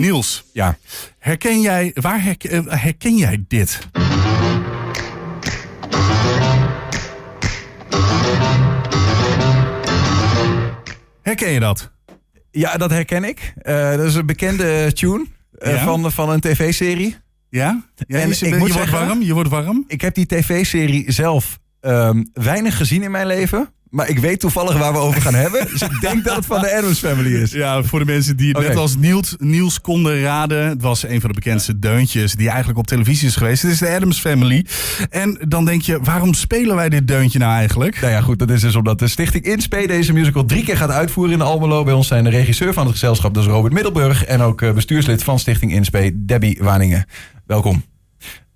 Niels, Ja. herken jij, waar herken, eh, herken jij dit? Herken je dat? Ja, dat herken ik. Eh, dat is een bekende tune eh, Ja? van, van een tv-serie. Ja? ja En je, ik je moet wordt zeggen- warm, je wordt warm. Ik heb die tv-serie zelf ehm, weinig gezien in mijn leven. Maar ik weet toevallig waar we over gaan hebben. Dus ik denk dat het van de Adams Family is. Ja, voor de mensen die het net als Niels, Niels konden raden. Het was een van de bekendste deuntjes die eigenlijk op televisie is geweest. Het is de Adams Family. En dan denk je, waarom spelen wij dit deuntje nou eigenlijk? Nou ja, goed, dat is dus omdat de Stichting Inspe deze musical drie keer gaat uitvoeren in de Almelo. Bij ons zijn de regisseur van het gezelschap, dat is Robert Middelburg. En ook eh, bestuurslid van Stichting Inspe, Debbie Waningen. Welkom.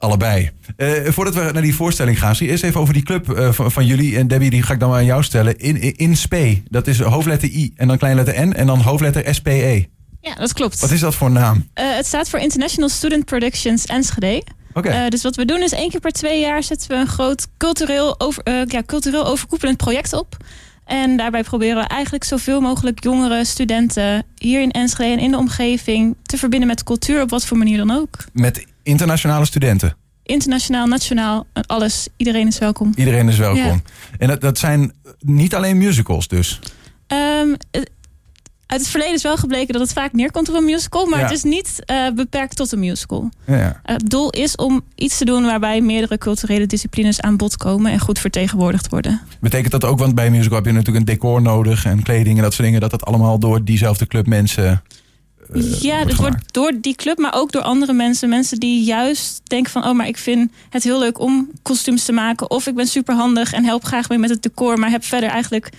Allebei. Eh, voordat we naar die voorstelling gaan, zie eerst even over die club eh, van, van jullie. En Debbie, die ga ik dan maar aan jou stellen. In, in, Inspe, dat is hoofdletter I en dan kleinletter N en dan hoofdletter SPE. Ja, dat klopt. Wat is dat voor naam? Eh, het staat voor International Student Productions Enschede. Oké. Dus wat we doen is één keer per twee jaar zetten we een groot cultureel, over, ja, cultureel overkoepelend project op. En daarbij proberen we eigenlijk zoveel mogelijk jongere studenten hier in Enschede en in de omgeving te verbinden met cultuur op wat voor manier dan ook. Met internationale studenten. Internationaal, nationaal, alles. Iedereen is welkom. Iedereen is welkom. Ja. En dat, dat zijn niet alleen musicals dus. Ehm, eh, uit het verleden is wel gebleken dat het vaak neerkomt op een musical, maar Ja. het is niet eh, beperkt tot een musical. Ja, ja. Eh, Het doel is om iets te doen waarbij meerdere culturele disciplines aan bod komen en goed vertegenwoordigd worden. Betekent dat ook, want bij een musical heb je natuurlijk een decor nodig en kleding en dat soort dingen, dat dat allemaal door diezelfde club mensen. Eh, ja, wordt het gemaakt? wordt door die club, maar ook door andere mensen. Mensen die juist denken van, oh, maar ik vind het heel leuk om kostuums te maken. Of ik ben superhandig en help graag mee met het decor, maar heb verder eigenlijk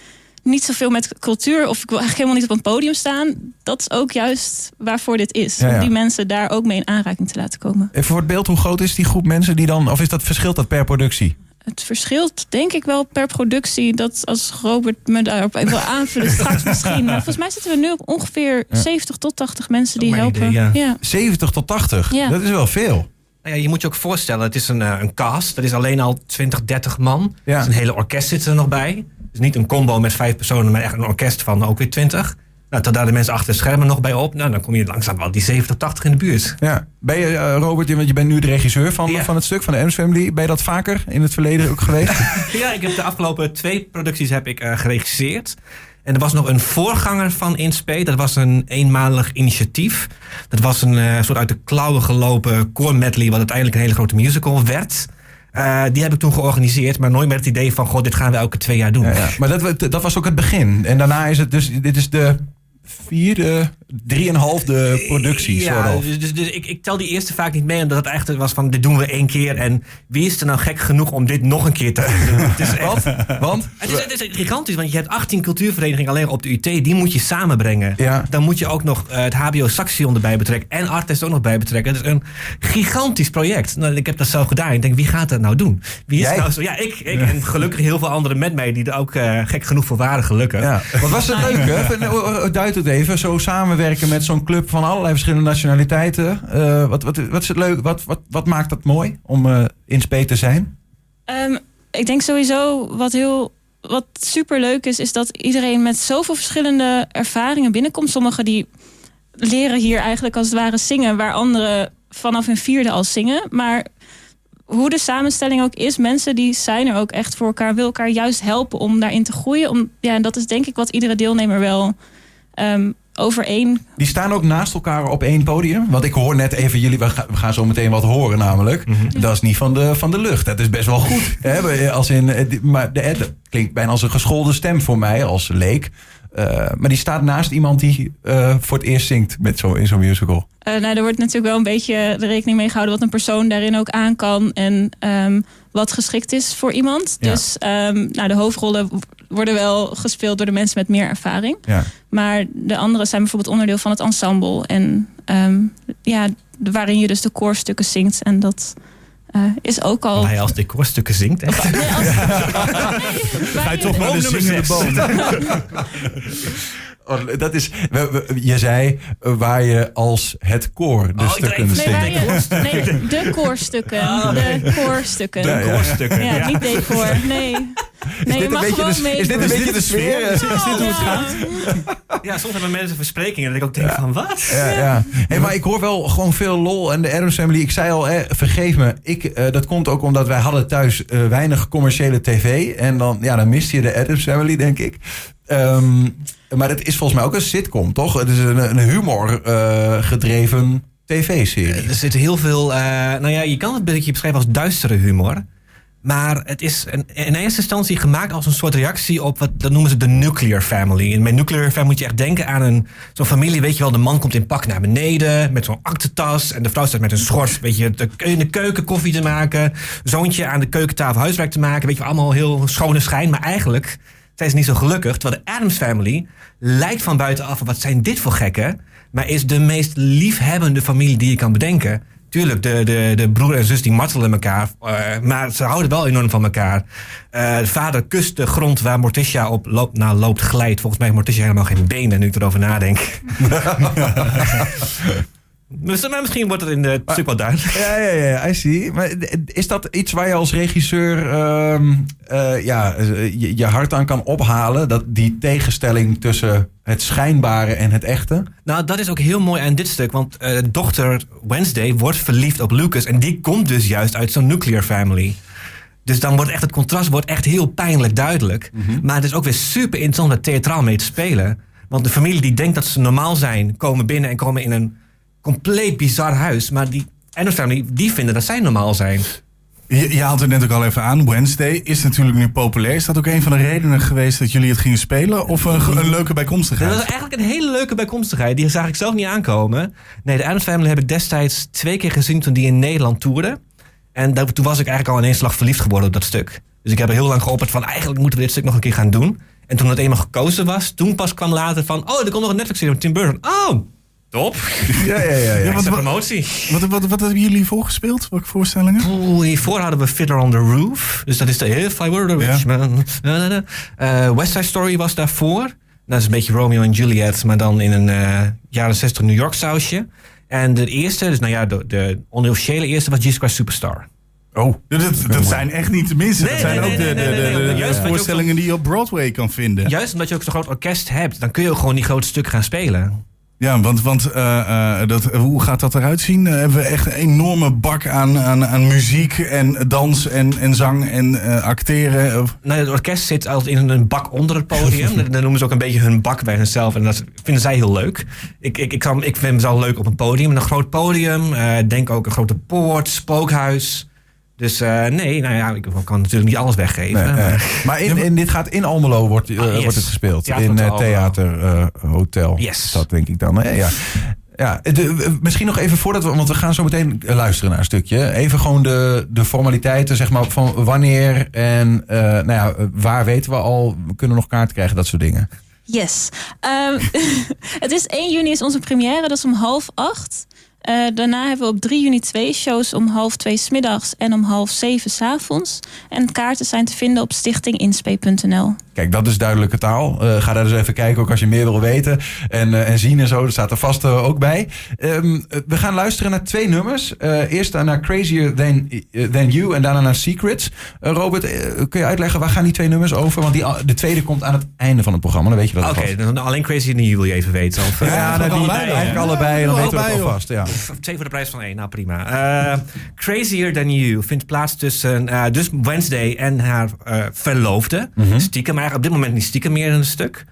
niet zoveel met cultuur. Of ik wil eigenlijk helemaal niet op een podium staan. Dat is ook juist waarvoor dit is. Ja, ja. Om die mensen daar ook mee in aanraking te laten komen. Even voor het beeld, hoe groot is die groep mensen die dan, of is dat verschilt dat per productie? Het verschilt denk ik wel per productie. Dat als Robert me daarop even wil aanvullen, straks misschien. Maar volgens mij zitten we nu op ongeveer 70 tot 80 mensen die helpen. idee, ja. ja. 70 tot 80, Ja. dat is wel veel. Nou ja, je moet je ook voorstellen, het is een, eh, een cast. Dat is alleen al 20, 30 man. Ja. Dus een hele orkest zit er nog bij. Dus niet een combo met vijf personen, maar echt een orkest van ook weer 20. Nou, tot daar de mensen achter de schermen nog bij op. Nou, dan kom je langzaam wel die 70, 80 in de buurt. Ja. Ben je, eh, Robert, want je bent nu de regisseur van, Ja. van het stuk, van de Adams Family. Ben je dat vaker in het verleden ook geweest? Ja, ik heb de afgelopen twee producties heb ik eh, geregisseerd. En er was nog een voorganger van Inspe. Dat was een eenmalig initiatief. Dat was een eh, soort uit de klauwen gelopen core medley... wat uiteindelijk een hele grote musical werd. Die heb ik toen georganiseerd, maar nooit met het idee van... goh, dit gaan we elke twee jaar doen. ja, ja. Maar dat, dat was ook het begin. En daarna is het dus, dit is de vierde vierde, drieënhalfde productie. Ja, dus, dus, dus ik, ik tel die eerste vaak niet mee, omdat het echt was van... dit doen we één keer en wie is er nou gek genoeg om dit nog een keer te doen? Het is echt... Want? Het is, het is gigantisch, want je hebt 18 cultuurverenigingen alleen op de UT. Die moet je samenbrengen. Ja. Dan moet je ook nog eh, het HBO Saxion erbij betrekken. En Artes ook nog bij betrekken. Het is een gigantisch project. Nou, ik heb dat zelf gedaan. Ik denk, wie gaat dat nou doen? Wie is Jij? nou zo? Ja, ik. ik En gelukkig heel veel anderen met mij die er ook eh, gek genoeg voor waren, gelukkig. Ja. Wat was het leuk, hè? Van, eh, eh, Duid het even. Zo samenwerken met zo'n club van allerlei verschillende nationaliteiten. Eh, wat, wat, wat is het leuk? Wat, wat, wat maakt dat mooi om eh in spe te zijn? Ehm, ik denk sowieso wat heel wat super leuk is, is dat iedereen met zoveel verschillende ervaringen binnenkomt. Sommigen die leren hier eigenlijk als het ware zingen, waar anderen vanaf hun vierde al zingen. Maar hoe de samenstelling ook is, mensen die zijn er ook echt voor elkaar, wil elkaar juist helpen om daarin te groeien. Om, ja, en dat is denk ik wat iedere deelnemer wel ehm overeen Die staan ook naast elkaar op één podium. Want ik hoor net even jullie, we gaan, zo meteen wat horen namelijk. Dat is niet van de, van de lucht. Dat is best wel goed. hè? We- Als in, eh, maar de Ed klinkt bijna als een geschoolde stem voor mij als leek. Eh, maar die staat naast iemand die eh, voor het eerst zingt met zo, in zo'n musical. Eh, nou, er wordt natuurlijk wel een beetje de rekening mee gehouden wat een persoon daarin ook aan kan en ehm, wat geschikt is voor iemand. Ja. Dus ehm, nou, de hoofdrollen worden wel gespeeld door de mensen met meer ervaring. Ja. Maar de anderen zijn bijvoorbeeld onderdeel van het ensemble. En ehm, ja, de- waarin je dus de koorstukken zingt. En dat eh, is ook al. Hij als decorstukken zingt. Echt. Nee, als- Ga je toch naar de zingende boom. Oh, dat is, je zei eh, waar je als het koor de Oh, stukken Nee, zingt. je- nee, de koorstukken. Ah, De koorstukken. De Ja, ja. koorstukken. Ja, niet decor. Nee. Nee, je mag gewoon de, mee. is dit een beetje de sfeer? Is dit hoe het Ja. gaat? Ja, soms hebben mensen versprekingen dat ik ook denk van wat? Ja, ja. Hey, maar ik hoor wel gewoon veel lol. En de Adams Family, ik zei al, hè, vergeef me. Ik, eh, dat komt ook omdat wij hadden thuis eh, weinig commerciële tv. En dan, ja, dan mist je de Adams Family, denk ik. Ehm, maar het is volgens mij ook een sitcom, toch? Het is een, een humor eh, gedreven tv-serie. Er zit heel veel. eh, nou ja, je kan het een beetje beschrijven als duistere humor. Maar het is in eerste instantie gemaakt als een soort reactie op wat dat noemen ze de nuclear family. En bij nuclear family moet je echt denken aan een zo'n familie, weet je wel, de man komt in pak naar beneden met zo'n aktentas en de vrouw staat met een schort, weet je, de- in de keuken koffie te maken, zoontje aan de keukentafel huiswerk te maken, weet je, allemaal heel schone schijn, maar eigenlijk zijn ze niet zo gelukkig. Terwijl de Adams family lijkt van buitenaf, wat zijn dit voor gekken? Maar is de meest liefhebbende familie die je kan bedenken. Tuurlijk, de, de, de broer en zus die martelen elkaar. eh, maar ze houden wel enorm van elkaar. Eh, de vader kust de grond waar Morticia op loopt, nou, loopt glijdt. Volgens mij heeft Morticia helemaal geen benen nu ik erover nadenk. Maar misschien wordt het in het stuk wel duidelijk. Ja, ja, ja, I see. Maar is dat iets waar je als regisseur ehm, eh, ja, eh, je, je hart aan kan ophalen? Dat die tegenstelling tussen het schijnbare en het echte? Nou, dat is ook heel mooi aan dit stuk. Want eh, dochter Wednesday wordt verliefd op Lucas. En die komt dus juist uit zo'n nuclear family. Dus dan wordt echt het contrast wordt echt heel pijnlijk duidelijk. Maar het is ook weer super interessant om daar theatraal mee te spelen. Want de familie die denkt dat ze normaal zijn, komen binnen en komen in een compleet bizar huis. Maar die Adams family, die vinden dat zij normaal zijn. Je, je haalt het net ook al even aan. Wednesday is natuurlijk nu populair. Is dat ook een van de redenen geweest dat jullie het gingen spelen? Of een, een leuke Dat bijkomstigheid? was eigenlijk een hele leuke bijkomstigheid. Die zag ik zelf niet aankomen. Nee, de Adams Family heb ik destijds twee keer gezien toen die in Nederland toerde. En daar- toen was ik eigenlijk al in één slag verliefd geworden op dat stuk. Dus ik heb er heel lang geopperd van eigenlijk moeten we dit stuk nog een keer gaan doen. En toen het eenmaal gekozen was, toen pas kwam later van... Oh, er komt nog een Netflix-serie met Tim Burton. Oh, top. Ja, ja, ja. ja. Ja, Wat promotie. Wat, wat, wat hebben jullie voorgespeeld? Welke voorstellingen? Oeh, hiervoor hadden we Fiddler on the Roof. Dus dat is de If I Were the Ja. Rich Man. Eh, West Side Story was daarvoor. Dat is een beetje Romeo en Juliet, maar dan in een eh, jaren 60 New York sausje. En de eerste, dus nou ja, de, de onofficiële eerste was Jesus Christ Superstar. Oh, dat, dat, dat zijn echt niet de minste. Nee, dat zijn nee, ook nee, de, nee, de, nee, de, ook voorstellingen die je op Broadway kan vinden. Juist omdat je ook zo'n groot orkest hebt, dan kun je ook gewoon die grote stukken gaan spelen. Ja, want, want eh, eh, dat, hoe gaat dat eruit zien? Eh, hebben we echt een enorme bak aan, aan, aan muziek en dans en, en zang en acteren? Nou, het orkest zit altijd in een bak onder het podium. Dat- noemen ze ook een beetje hun bak bij hunzelf. En dat vinden zij heel leuk. Ik, ik, ik, kan, ik vind het wel leuk op een podium. Een groot podium. denk ook een grote poort, spookhuis. Dus eh, nee, nou ja, ik kan natuurlijk niet alles weggeven. Nee, maar- eh, maar in, in, dit gaat in Almelo wordt, eh, Ah, yes. wordt het gespeeld. Theater in uh, Almelo. Theater eh, Hotel. Yes. Dat denk ik dan. Hè? Ja. Ja, de- eh, misschien nog even voordat we, want we gaan zo meteen eh, luisteren naar een stukje. Even gewoon de, de formaliteiten, zeg maar, van wanneer en eh, nou ja, waar weten we al, we kunnen nog kaart krijgen, dat soort dingen. Yes. Ehm, het is 1 juni is onze première, dat is om half acht. Eh, daarna hebben we op 3 juni twee shows om half twee smiddags en om half zeven s'avonds. En kaarten zijn te vinden op stichtinginspe.nl. Kijk, dat is duidelijke taal. Eh, ga daar dus even kijken, ook als je meer wil weten. En, eh, en zien en zo, dat staat er vast ook bij. Ehm, eh, we gaan luisteren naar twee nummers. Eh, eerst naar Crazier Than, Than You en daarna naar Secrets. Robert, kun je uitleggen, waar gaan die twee nummers over? Want die, de tweede komt aan het einde van het programma, dan weet je dat Oké, dan alleen Crazy in You wil je even weten. Of, Ja, nou, die, allebei, eigenlijk allebei, en dan weten we Allebei, het alvast. Ja. Twee voor de prijs van één, nou prima. Eh, Crazier Than You vindt plaats tussen eh, dus Wednesday en haar eh, verloofde. Stiekem, maar eigenlijk op dit moment niet stiekem meer in een stuk.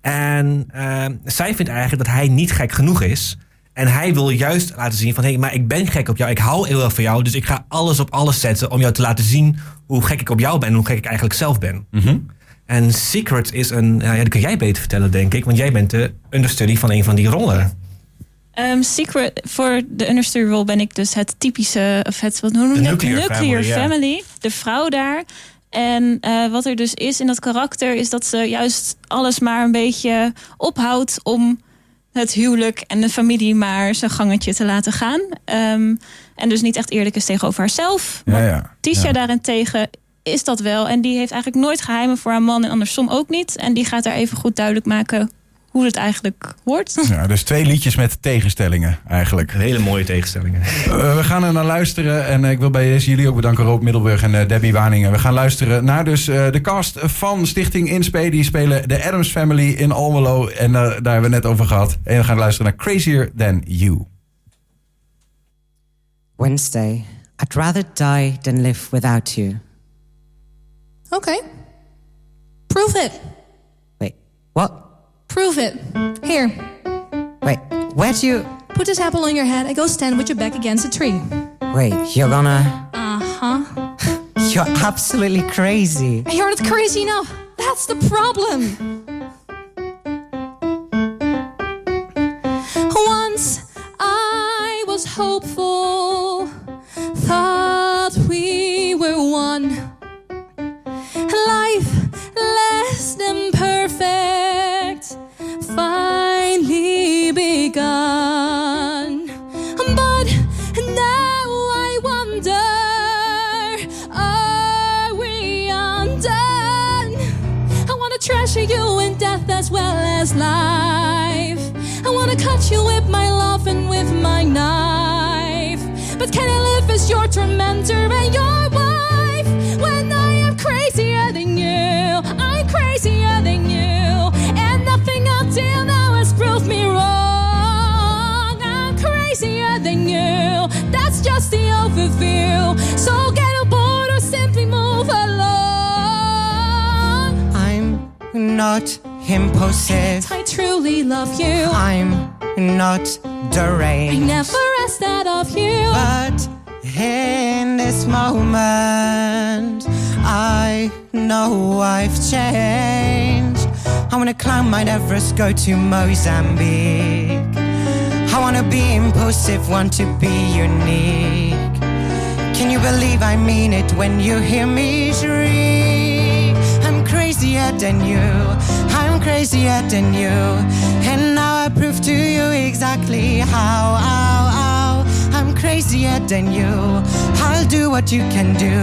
En eh, zij vindt eigenlijk dat hij niet gek genoeg is. En hij wil juist laten zien van... hé, hey, maar ik ben gek op jou. Ik hou heel erg van jou. Dus ik ga alles op alles zetten om jou te laten zien... hoe gek ik op jou ben en hoe gek ik eigenlijk zelf ben. En Secret is een... nou ja, dat kun jij beter vertellen, denk ik. Want jij bent de understudy van een van die rollen. Ehm, secret, voor de understudy role ben ik dus het typische, of het, wat noem je De dat? nuclear nuclear family, de vrouw daar. En eh, wat er dus is in dat karakter, is dat ze juist alles maar een beetje ophoudt om het huwelijk en de familie maar zijn gangetje te laten gaan. Ehm, en dus niet echt eerlijk is tegenover haarzelf. Ja, Maar ja. Tisha Ja. daarentegen is dat wel. En die heeft eigenlijk nooit geheimen voor haar man en andersom ook niet. En die gaat daar even goed duidelijk maken hoe het eigenlijk hoort. Ja, dus twee liedjes met tegenstellingen eigenlijk. Hele mooie tegenstellingen. Uh, we gaan er naar luisteren. En uh, ik wil bij deze jullie ook bedanken, Roop Middelburg en uh, Debbie Waningen. We gaan luisteren naar dus de cast van Stichting Inspe. Die spelen de Adams Family in Almelo. En daar hebben we net over gehad. En we gaan luisteren naar Crazier Than You. Wednesday. I'd rather die than live without you. Okay. Prove it. Wait, what? Prove it. Here. Wait, where'd you. Put this apple on your head and go stand with your back against a tree. Wait, you're gonna. Uh huh. You're absolutely crazy. You're not crazy enough. That's the problem. Life. I wanna cut you with my love and with my knife. But can I live as your tormentor and your wife when I am crazier than you? I'm crazier than you, and nothing until now has proved me wrong. I'm crazier than you. That's just the overview. So get aboard or simply move along. I'm not impulsive. I truly love you. I'm not deranged. I never asked that of you. But in this moment, I know I've changed. I wanna climb Mount Everest, go to Mozambique. I wanna be impulsive, want to be unique. Can you believe I mean it when you hear me shriek? I'm crazier than you, crazier than you. And now I prove to you exactly how, how, how I'm crazier than you. I'll do what you can do.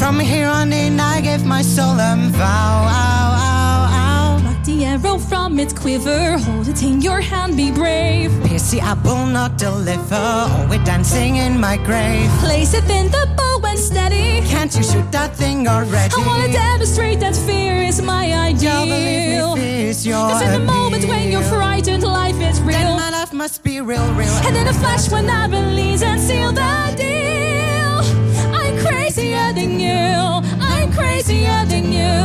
From here on in, I give my a vow. Ow, ow, ow. Pluck the arrow from its quiver. Hold it in your hand, be brave. Pierce the apple, not deliver. Oh, we're dancing in my grave. Place it in the and steady. Can't you shoot that thing already? I wanna demonstrate that fear is my ideal. me, fear's your Cause in the moment when you're frightened, life is real. Then my life must be real, real. And in a flash when I release and seal the deal I'm crazier than you I'm crazier than you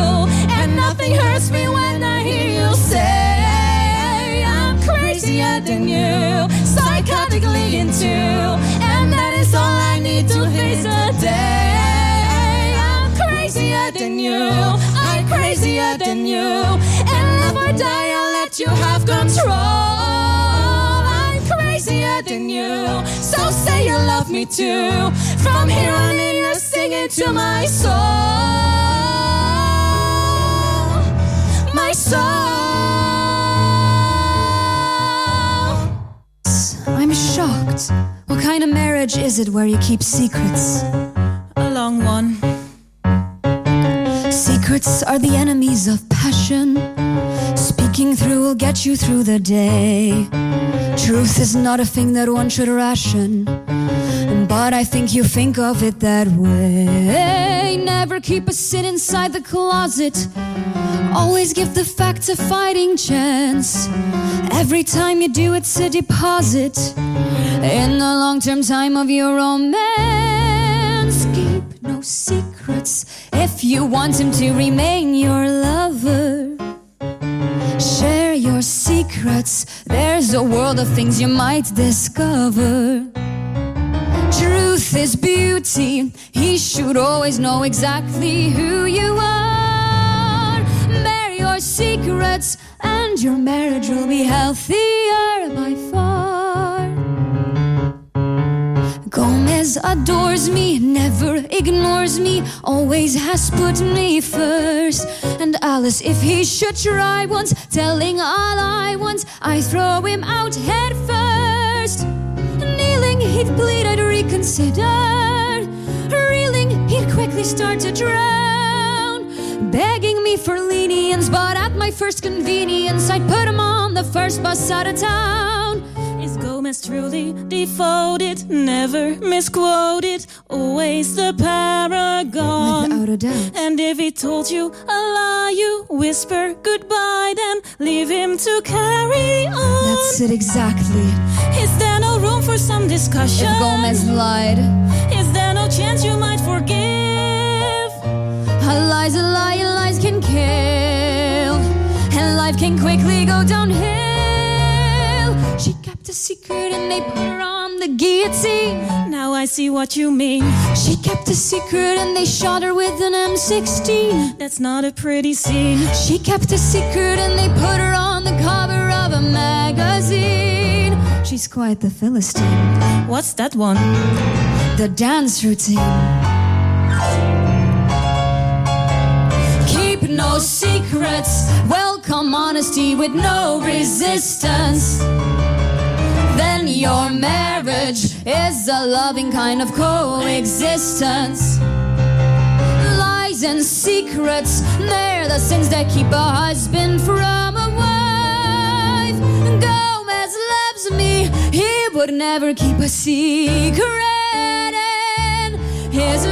And nothing hurts me when I hear you say I'm crazier than you Psychotically into is all I need to face the day I'm crazier than you I'm crazier than you And live or die I'll let you have control I'm crazier than you. So say you love me too. From here on in, you're singing to my soul. My soul. Is it where you keep secrets? A long one. Secrets are the enemies of passion. Speaking through will get you through the day. Truth is not a thing that one should ration. But I think you think of it that way. Never keep a sin inside the closet. Always give the facts a fighting chance. Every time you do, it's a deposit in the long term time of your romance. Keep no secrets if you want him to remain your lover. Share your secrets, there's a world of things you might discover. Truth is beauty, he should always know exactly who you are. Bear your secrets, and your marriage will be healthier by far. Gomez adores me, never ignores me, always has put me first. And Alice, if he should try once, telling all I want, I throw him out head first. Kneeling, he'd plead, I'd reconsider. Reeling, he'd quickly start to drown. Begging me for lenience, but at my first convenience, I'd put him on the first bus out of town. Is Gomez truly devoted, never misquoted, always the paragon? Without a doubt. And if he told you a lie, you whisper goodbye, then leave him to carry on. That's it exactly. Is there for some discussion? If Gomez lied, Is there no chance you might forgive? a lie's a lie, and lies can kill, and life can quickly go downhill. She kept a secret, and they put her on the guillotine. Now I see what you mean. She kept a secret, and they shot her with an M16. That's not a pretty scene. She kept a secret, and they put her on the cover of a magazine. She's quite the Philistine. What's that one? the dance routine. Keep no secrets, welcome honesty with no resistance. Then your marriage is a loving kind of coexistence. Lies and secrets, they're the sins that keep a husband from a wife. Gomez loves me, he would never keep a secret. And his